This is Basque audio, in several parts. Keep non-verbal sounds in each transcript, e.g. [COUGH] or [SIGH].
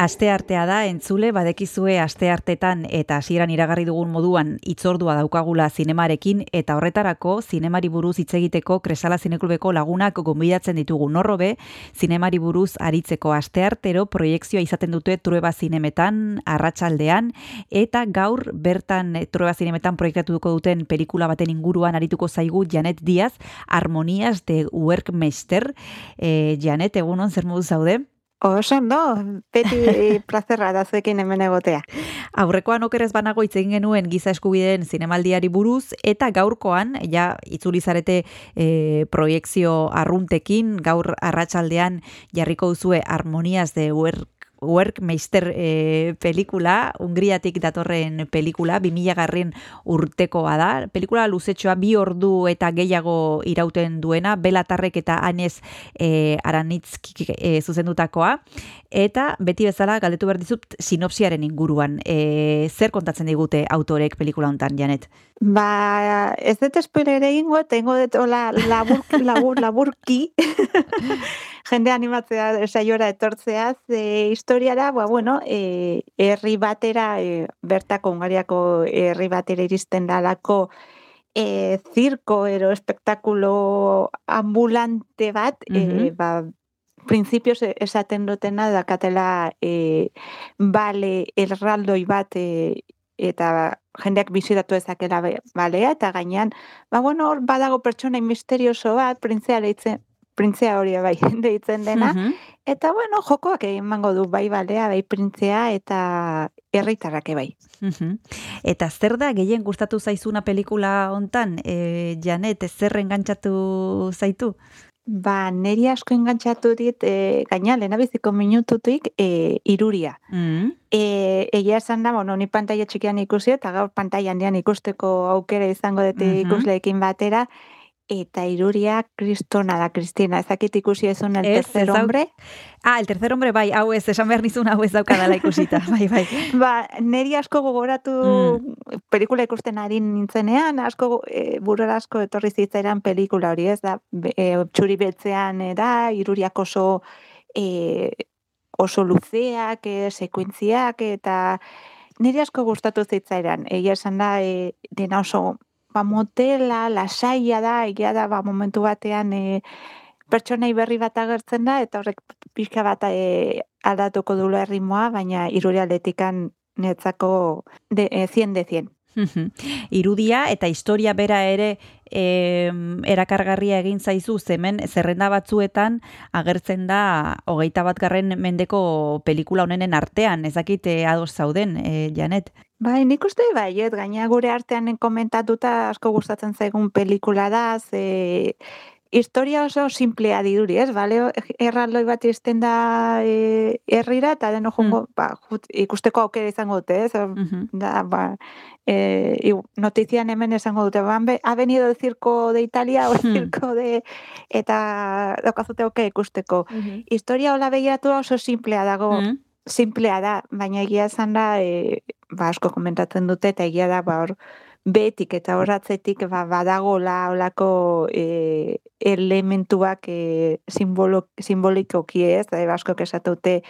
Aste artea da, entzule, badekizue aste artetan eta hasieran iragarri dugun moduan itzordua daukagula zinemarekin eta horretarako zinemari buruz hitz egiteko Kresala Zineklubeko lagunak gonbidatzen ditugu norrobe, zinemari buruz aritzeko aste artero proiektzioa izaten dute trueba zinemetan, arratsaldean eta gaur bertan trueba zinemetan proiektatuko duten pelikula baten inguruan arituko zaigu Janet Diaz, Harmonias de Workmeister. Eh, Janet, egunon, zer modu zaude? Oso, no, beti [LAUGHS] plazerra da zuekin hemen egotea. Aurrekoan okerez banago hitz egin genuen giza eskubideen zinemaldiari buruz, eta gaurkoan, ja, itzulizarete e, proiektzio arruntekin, gaur arratsaldean jarriko duzue harmoniaz de huer Workmeister e, pelikula, Ungriatik datorren pelikula, 2000 garren urtekoa da. Pelikula luzetxoa bi ordu eta gehiago irauten duena, Belatarrek eta Anez e, Aranitzki e, zuzendutakoa. Eta beti bezala galdetu behar dizut sinopsiaren inguruan. E, zer kontatzen digute autorek pelikula hontan, Janet? Ba, ez dut spoiler egingo, tengo dut labur, labur, laburki. [LAUGHS] jende animatzea saiora etortzea ze historiara ba bueno eh herri batera e, bertako Hungariako herri batera iristen dalako e, zirko ero espektakulo ambulante bat e, ba principios esaten dutena da katela e, bale erraldoi bat e, eta jendeak bizitatu ezakela balea eta gainean ba bueno hor badago pertsona misterioso bat printzea leitzen printzea hori bai [LAUGHS] deitzen dena. Eta bueno, jokoak emango du bai balea, bai printzea eta herritarrak bai. Eta zer da gehien gustatu zaizuna pelikula hontan? E, Janet, zer engantzatu zaitu? Ba, neri asko engantzatu dit, e, gaina, lehenabiziko minututik, e, iruria. Mm. E, egia esan da, bueno, ni pantalla txikian ikusi, eta gaur pantalla handian ikusteko aukera izango dut mm ikusleekin batera, eta iruria kristona da, Kristina. Ezakit ikusi ezun el tercer hombre? Ah, el tercer hombre, bai, hau ez, esan behar nizun hau ez daukadala ikusita, [LAUGHS] bai, bai. ba, neri asko gogoratu mm. pelikula ikusten ari nintzenean, asko e, burura asko etorri zitzairan pelikula hori, ez da, e, txuri betzean da, iruriak oso e, oso luzeak, e, sekuentziak, eta niri asko gustatu zitzairan, egia esan da, e, dena oso ba, motela, lasaia da, egia da, ba, momentu batean e, pertsonai berri bat agertzen da, eta horrek pixka bat e, aldatuko dula errimoa, baina irure aldetikan netzako de, e, 100 de 100. Irudia eta historia bera ere e, erakargarria egin zaizu zemen zerrenda batzuetan agertzen da hogeita bat garren mendeko pelikula honenen artean, ezakite ados zauden, e, Janet? Bai, nik uste bai, et, gaina gure artean komentatuta asko gustatzen zaigun pelikula da, ze historia oso simplea diduri, ez? Bale, erraldoi bat izten da e, herrira, eta deno jongo, mm. ba, ikusteko aukera izango dute, ez? Mm da, ba, e, notizian hemen esango dute, ba, ha venido el circo de Italia, o el mm. circo de... Eta daukazute oke ikusteko. Mm Historia hola begiatu oso simplea dago, mm simplea da, baina egia esan da, e, ba, asko komentatzen dute, eta egia da, ba, hor, betik eta horratzetik ba, badagola olako e, elementuak e, simbolo, simbolikoki ez, da, asko kesatute,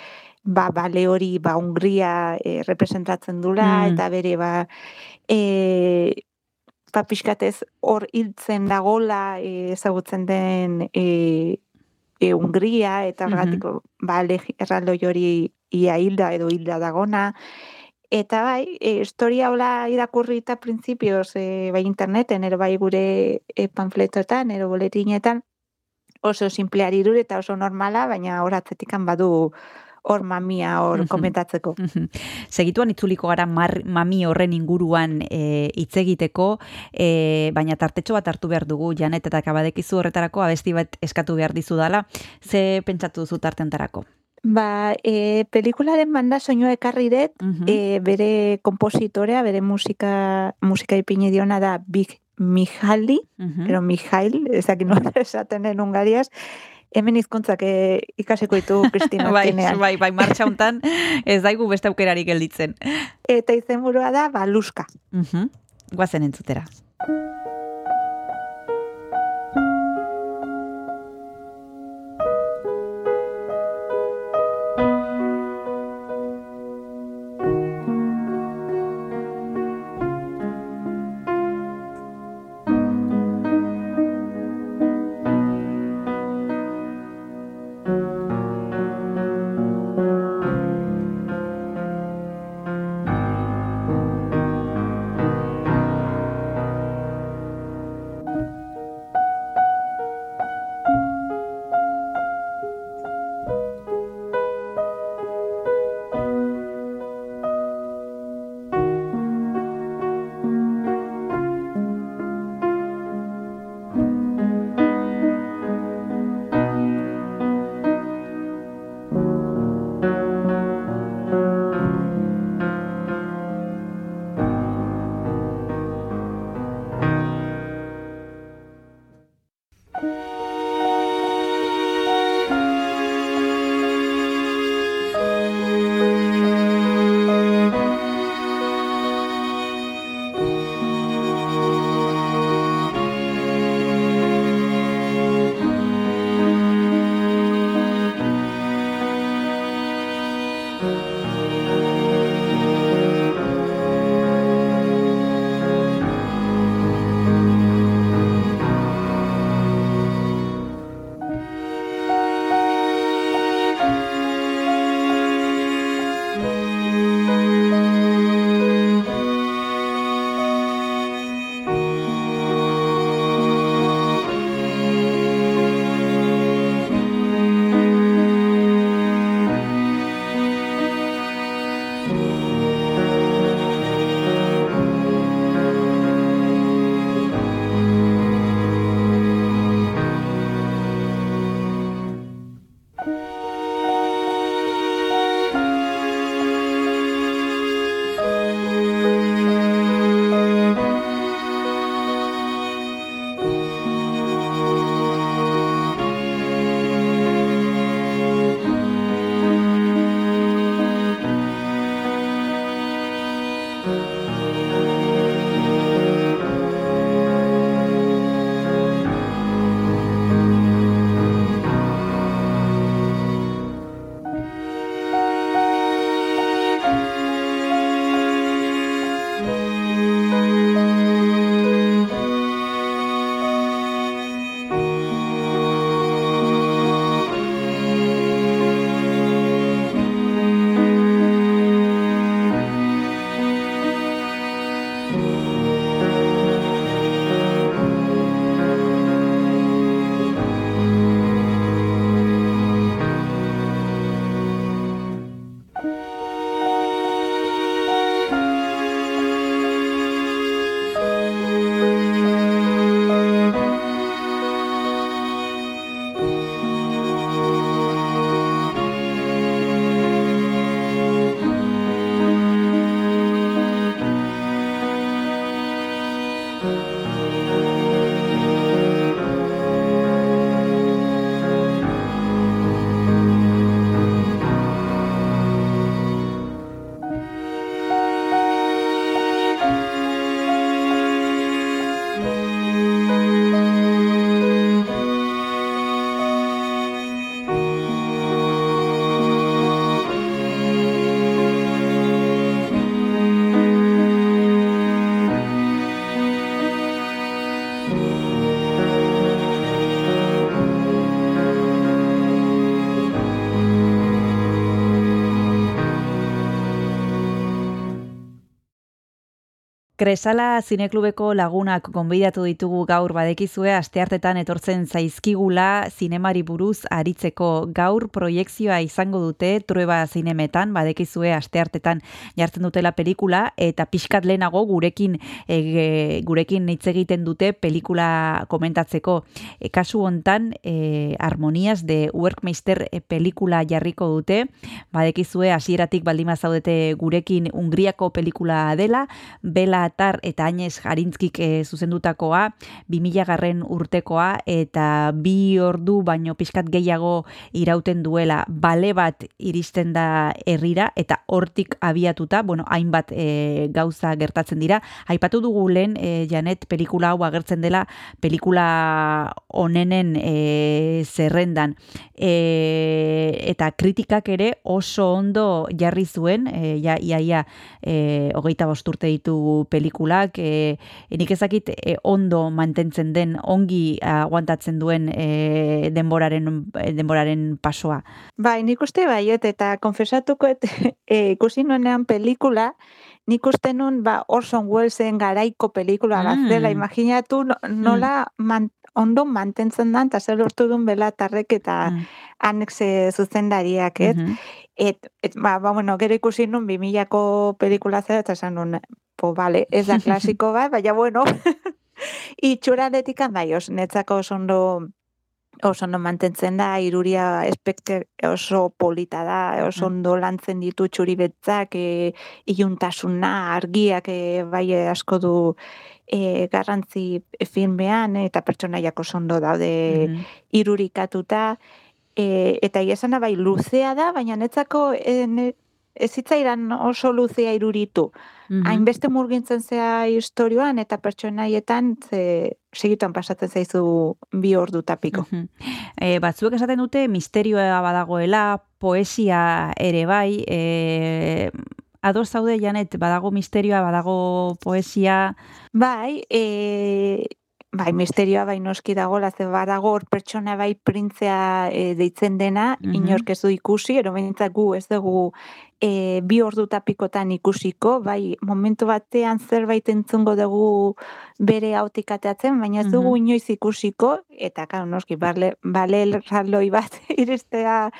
ba, bale hori, ba, Hungria e, representatzen dula, mm. eta bere, ba, e, ba, pixkatez hor hiltzen dagola e, ezagutzen den e, e, Hungria, eta mm -hmm. ba, erraldoi hori ia hilda edo hilda dagona. Eta bai, e, historia hola irakurri eta prinsipioz e, bai interneten, ero bai gure e, panfletotan, ero boletinetan, oso simpleari dur eta oso normala, baina horatzetikan badu hor mamia hor komentatzeko. Segituan itzuliko gara mami horren inguruan e, hitz egiteko, e, baina tartetxo bat hartu behar dugu, janet eta kabadekizu horretarako abesti bat eskatu behar dizu dala, ze pentsatu duzu tartentarako? Ba, e, pelikularen banda soinua ekarri dut, e, bere kompositorea, bere musika, musika ipini diona da Big Mihaili, pero Mihail, [LAUGHS] ezak inoa esaten den Ungariaz, hemen izkontzak e, ikaseko ditu [LAUGHS] Kristina bai, bai, bai, martxa hontan ez daigu beste aukerarik gelditzen. Eta izenburua da, ba, luska. Uh -huh. Guazen entzutera. Kresala zineklubeko lagunak gonbidatu ditugu gaur badekizue asteartetan etortzen zaizkigula zinemari buruz aritzeko. Gaur proiektzioa izango dute trueba zinemetan badekizue asteartetan jartzen dutela pelikula eta pixkat lehenago gurekin e, gurekin hitz egiten dute pelikula komentatzeko. E, kasu hontan e, harmonias de workmeister e, pelikula jarriko dute. Badekizue hasieratik baldima zaudete gurekin Hungriako pelikula dela. Bela Atar eta Añez Jarintzkik e, zuzendutakoa, 2000 garren urtekoa, eta bi ordu baino pixkat gehiago irauten duela bale bat iristen da herrira eta hortik abiatuta, bueno, hainbat e, gauza gertatzen dira. Aipatu dugu lehen, e, Janet, pelikula hau agertzen dela, pelikula onenen e, zerrendan. E, eta kritikak ere oso ondo jarri zuen, e, ja, ia, ia, e, hogeita bosturte ditu pelikulak, e, enik ezakit e, ondo mantentzen den, ongi aguantatzen duen e, denboraren, denboraren pasoa. Bai, nik uste baiet, eta konfesatuko et, [LAUGHS] e, ikusi nuenean pelikula, nik uste nun ba, Orson Wellesen garaiko pelikula mm. bat imaginatu nola mm. ondo mantentzen dan, eta zer lortu duen belatarrek eta mm. anexe zuzendariak, et? Mm -hmm. Et, et ba, ba, bueno, gero ikusi nun bimilako pelikula zera, eta esan nun, po, vale, ez da klasiko [LAUGHS] bat, baina, bueno, [LAUGHS] itxura detikan, bai, os, netzako oso ondo, oso ondo mantentzen da, iruria espekte oso polita da, oso mm. ondo lantzen ditu txuri betzak, e, iuntasuna, argiak, e, bai, asko du, e, garrantzi filmean, eta pertsonaiak oso ondo daude mm irurikatuta, E, eta iesana bai luzea da, baina netzako e, ne, ez zitzaidan oso luzea iruritu. Mm Hainbeste murgintzen zea historioan eta pertsonaietan ze, segituan pasatzen zaizu bi ordu tapiko. Mm e, batzuek esaten dute misterioa badagoela, poesia ere bai, e, ados zaude janet, badago misterioa, badago poesia... Bai, e, bai, misterioa bai noski dago, laze badago hor pertsona bai printzea e, deitzen dena, mm -hmm. inork ez du ikusi, ero gu ez dugu e, bi ordu tapikotan ikusiko, bai, momentu batean zerbait entzungo dugu bere autikateatzen, baina ez dugu inoiz ikusiko, eta karo, noski, bale, bale raloi bat [LAUGHS] iristea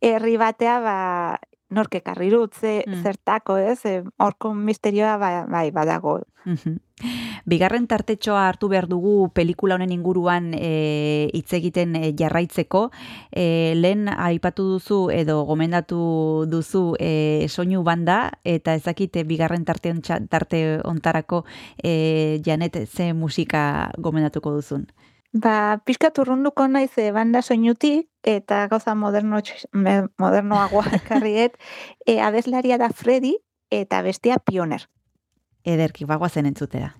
herri batea, ba, norke karrirutze, mm. zertako, ez? E, horko misterioa bai, bai badago. Bigarren tartetxoa hartu behar dugu pelikula honen inguruan e, hitz egiten e, jarraitzeko. E, lehen aipatu duzu edo gomendatu duzu e, soinu banda eta ezakite bigarren tarte, tarte ontarako e, janet ze musika gomendatuko duzun. Ba, pixka turrunduko naiz e, banda soinutik, eta gauza moderno, modernoagoa [LAUGHS] karriet, e, abeslaria da Freddy, eta bestia Pioner. ederki bagoazen entzutea.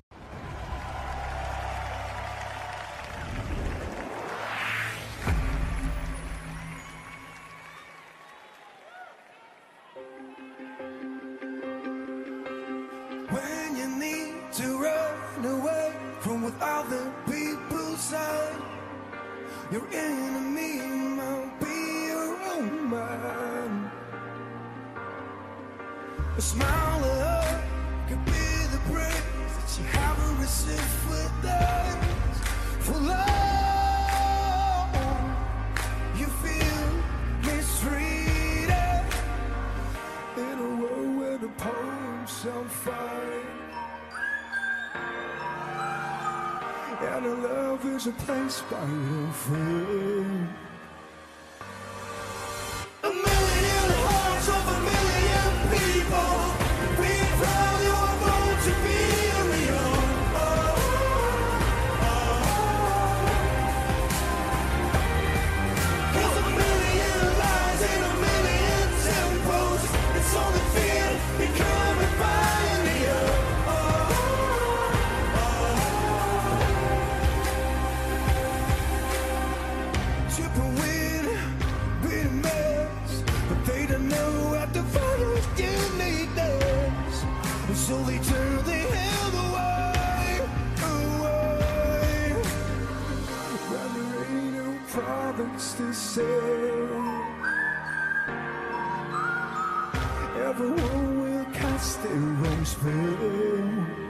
And a love is a place by your friend. Chip and win, be a mess, but they don't know at the virus you need this. And so they turn their head away, away. When there ain't no products to sell, everyone will cast their own spell.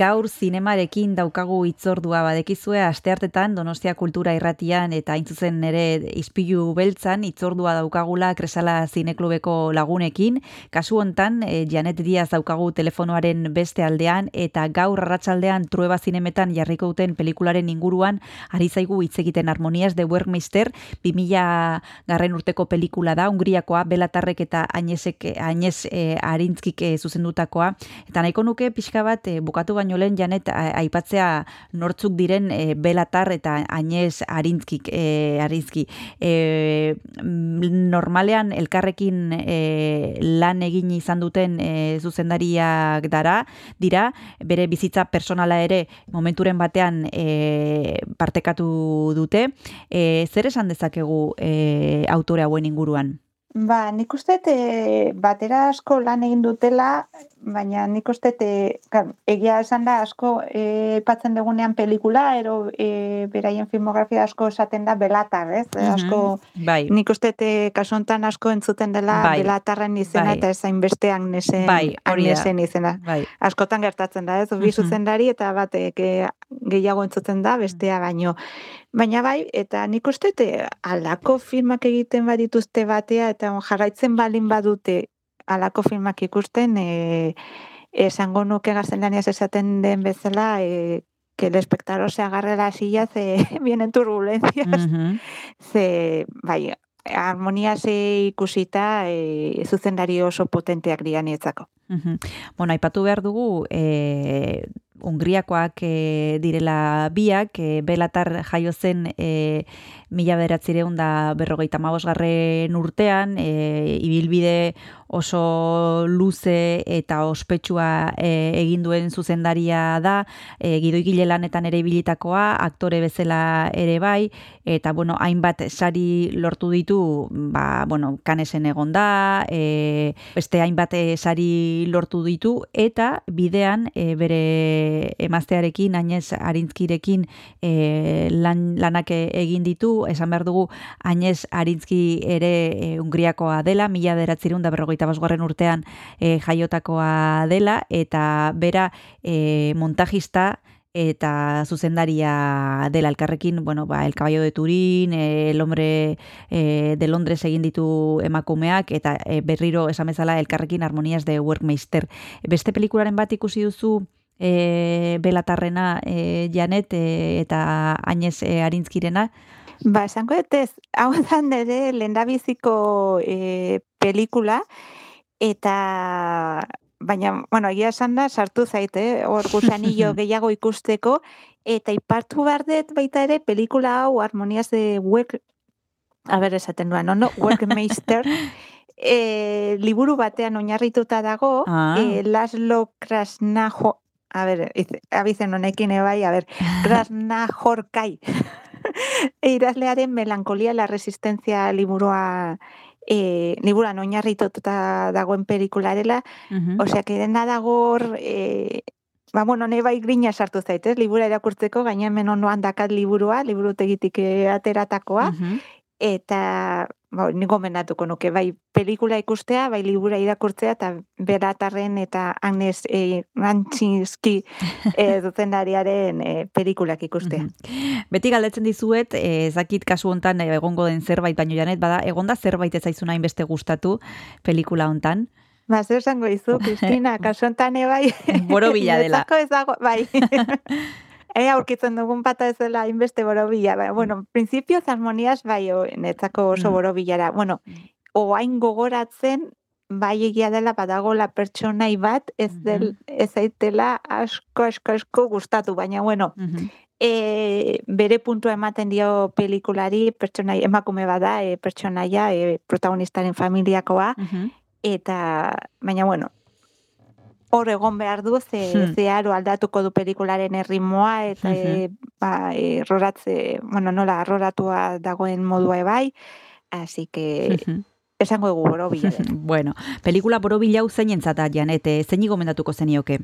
Gaur zinemarekin daukagu itzordua badekizue asteartetan Donostia Kultura Irratian eta hain zuzen ere Ispilu Beltzan itzordua daukagula Kresala Zineklubeko lagunekin. Kasu hontan e, Janet Diaz daukagu telefonoaren beste aldean eta gaur arratsaldean Trueba Zinemetan jarriko duten pelikularen inguruan ari zaigu hitz egiten Harmonias de Werkmeister 2000 garren urteko pelikula da Hungriakoa Belatarrek eta Ainesek Aines e, Arintzkik e, zuzendutakoa. Eta nahiko nuke pixka bat e, bukatu baino lehen janet aipatzea nortzuk diren e, Belatar eta Aines Arintzkik e, Arintzki. E, mm, normalean elkarrekin e, lan egin izan duten e, zuzendariak dara, dira, bere bizitza personala ere momenturen batean e, partekatu dute. E, zer esan dezakegu e, autore hauen inguruan? Ba, nik uste e, batera asko lan egin dutela, baina nik uste e, egia esan da asko e, patzen dugunean pelikula, ero e, beraien filmografia asko esaten da belatar, ez? Mhm. Asko, Bai. nik uste e, kasu honetan asko entzuten dela Bai. belatarren izena Bai. eta ezain bestean nesen, Bai. Agnesen izena. Bai. Askotan gertatzen da, ez? Bi Mhm. zuzendari eta batek e, gehiago entzuten da, bestea baino. Baina bai, eta nik uste te, alako filmak egiten badituzte batea, eta jarraitzen balin badute alako filmak ikusten, e, esango nuke gaztelaniaz esaten den bezala, e, que el espectador se agarre la silla, ze [LAUGHS] vienen turbulencias, Mhm. ze, bai, harmonia ze ikusita e, zuzendari oso potenteak dira nietzako. Mhm. Bueno, aipatu behar dugu, e, Ungriakoak e, direla biak, e, Belatar jaio zen e, mila beratzireun da berrogeita mabosgarren urtean, e, ibilbide oso luze eta ospetsua e, egin duen zuzendaria da, e, gidoigile lanetan ere ibilitakoa, aktore bezala ere bai, eta bueno, hainbat sari lortu ditu, ba, bueno, kanesen egon da, e, beste hainbat e, sari lortu ditu, eta bidean e, bere emaztearekin, Añez Arintzkirekin e, lan, lanak egin ditu, esan behar dugu Añez Arintzki ere e, Ungriakoa dela, mila beratzirun da berrogeita basgarren urtean e, jaiotakoa dela, eta bera e, montajista, eta zuzendaria dela elkarrekin, bueno, ba, El Caballo de Turín, eh, El Hombre eh, de Londres egin ditu emakumeak, eta eh, berriro esan bezala elkarrekin Armonias de Workmeister. Beste pelikularen bat ikusi duzu eh, Belatarrena eh, Janet eh, eta Añez eh, Arintzkirena? Ba, esango dut ez, hau da nire lendabiziko eh, pelikula, eta baina, bueno, egia esan da, sartu zaite, hor gusanillo [LAUGHS] gehiago ikusteko, eta ipartu behar dut baita ere, pelikula hau, harmoniaz de work, a ber, esaten duan, no, no, workmeister, [LAUGHS] e, liburu batean oinarrituta dago, Ah. e, Laszlo Krasnajo, a ber, iz- abizen honekin ebai, a ber, [LAUGHS] Krasnajorkai, idazlearen melankolia la resistencia liburua e, liburan oinarrituta dagoen pelikularela, Mhm. osea, que dena dagor, e, ba, bueno, ne bai grina sartu zaitez, libura irakurtzeko, gaina hemen onoan dakat liburua, liburutegitik eh, ateratakoa, Mhm. Eta ba, nik gomendatuko nuke, bai pelikula ikustea, bai libura irakurtzea, eta beratarren eta Agnes e, Rantzinski e, [LAUGHS] zuzendariaren e, pelikulak ikustea. Mhm. Beti galdetzen dizuet, eh, ez dakit kasu hontan eh, egongo den zerbait, baino janet, bada, egonda zerbait ez zaizuna hainbeste gustatu pelikula hontan. Ba, zer esango dizu, [LAUGHS] Kristina, kasu honetan bai. Borobila [LAUGHS] dela. Niretzako ez dago, bai. Ea aurkitzen dugun pata ez dela inbeste borobila. Ba, bueno, principioz armoniaz bai, o, netzako oso Mm. borobilara. Bueno, oain gogoratzen, bai egia dela badagola pertsonai bat, ez, del, ez zaitela asko, asko, asko gustatu, baina bueno, Mhm. e, bere puntua ematen dio pelikulari, pertsonai, emakume bada, e, pertsonaia, e, protagonistaren familiakoa, Mhm. eta baina bueno hor egon behar du ze Hmm. zeharo aldatuko du pelikularen erritmoa eta e, ba erroratze bueno nola erroratua dagoen modua ebai así que Mhm. esango dugu borobila dela. [LAUGHS] bueno, pelikula borobila hau zeinentzat da, Janete, zeini gomendatuko zenioke?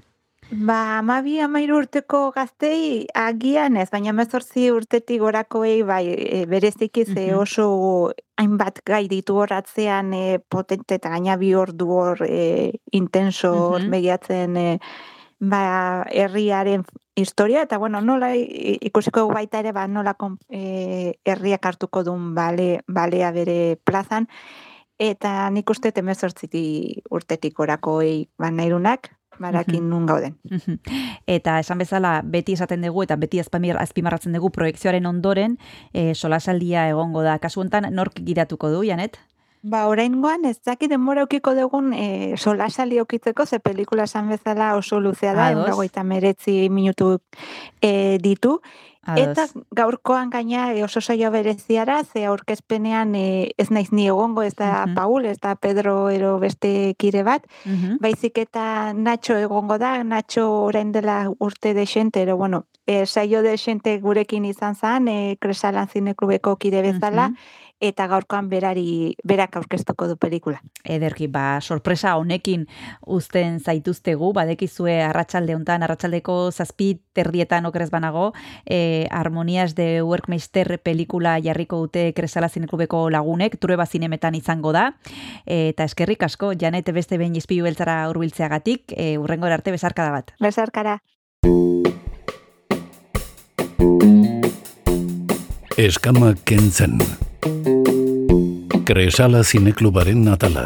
Ba, amabi amairu urteko gaztei agian ez, baina mezortzi urtetik gorakoei bai e, bereziki ze oso hainbat gai ditu horratzean e, potente eta gaina bi ordu hor e, intenso hor begiatzen e, ba, herriaren historia, eta bueno, nola ikusiko baita ere, ba, nola kon- e, herriak hartuko duen bale, balea bere plazan, eta nik uste temezortziti urtetik orakoei ba, nahirunak, barakin Mhm. nun gauden. Eta esan bezala beti esaten dugu eta beti azpamir, azpimarratzen dugu proiekzioaren ondoren e, solasaldia egongo da. Kasu hontan nork gidatuko du, Janet? Ba, oraingoan ez dakit denbora ukiko dugun e, solasali okitzeko, ze pelikula esan bezala oso luzea da, egun meretzi minutu e, ditu. Ados. Eta gaurkoan gaina e, oso saio bereziara, ze aurkezpenean e, ez naiz ni egongo, ez da Mhm. Paul, ez da Pedro ero beste kire bat, Mhm. baizik eta Nacho egongo da, Nacho orain dela urte desente, ero bueno, e, saio desente gurekin izan zan, e, Kresalan zineklubeko kide bezala, Mhm. Eta gaurkoan berari, berak aurkeztuko du pelikula. Ederki, ba, sorpresa honekin uzten zaituztegu, badekizue arratsalde hontan, arratsaldeko zazpi terdietan okerez banago, e, Harmonias de Workmeister pelikula jarriko dute Kresala Zineklubeko lagunek, trueba zinemetan izango da, e, eta eskerrik asko, Janet beste behin izpilu beltzara urbiltzeagatik, e, urrengora arte bezarkada bat. Besarkara. Eskama kentzen. Kresala zineklubaren atala.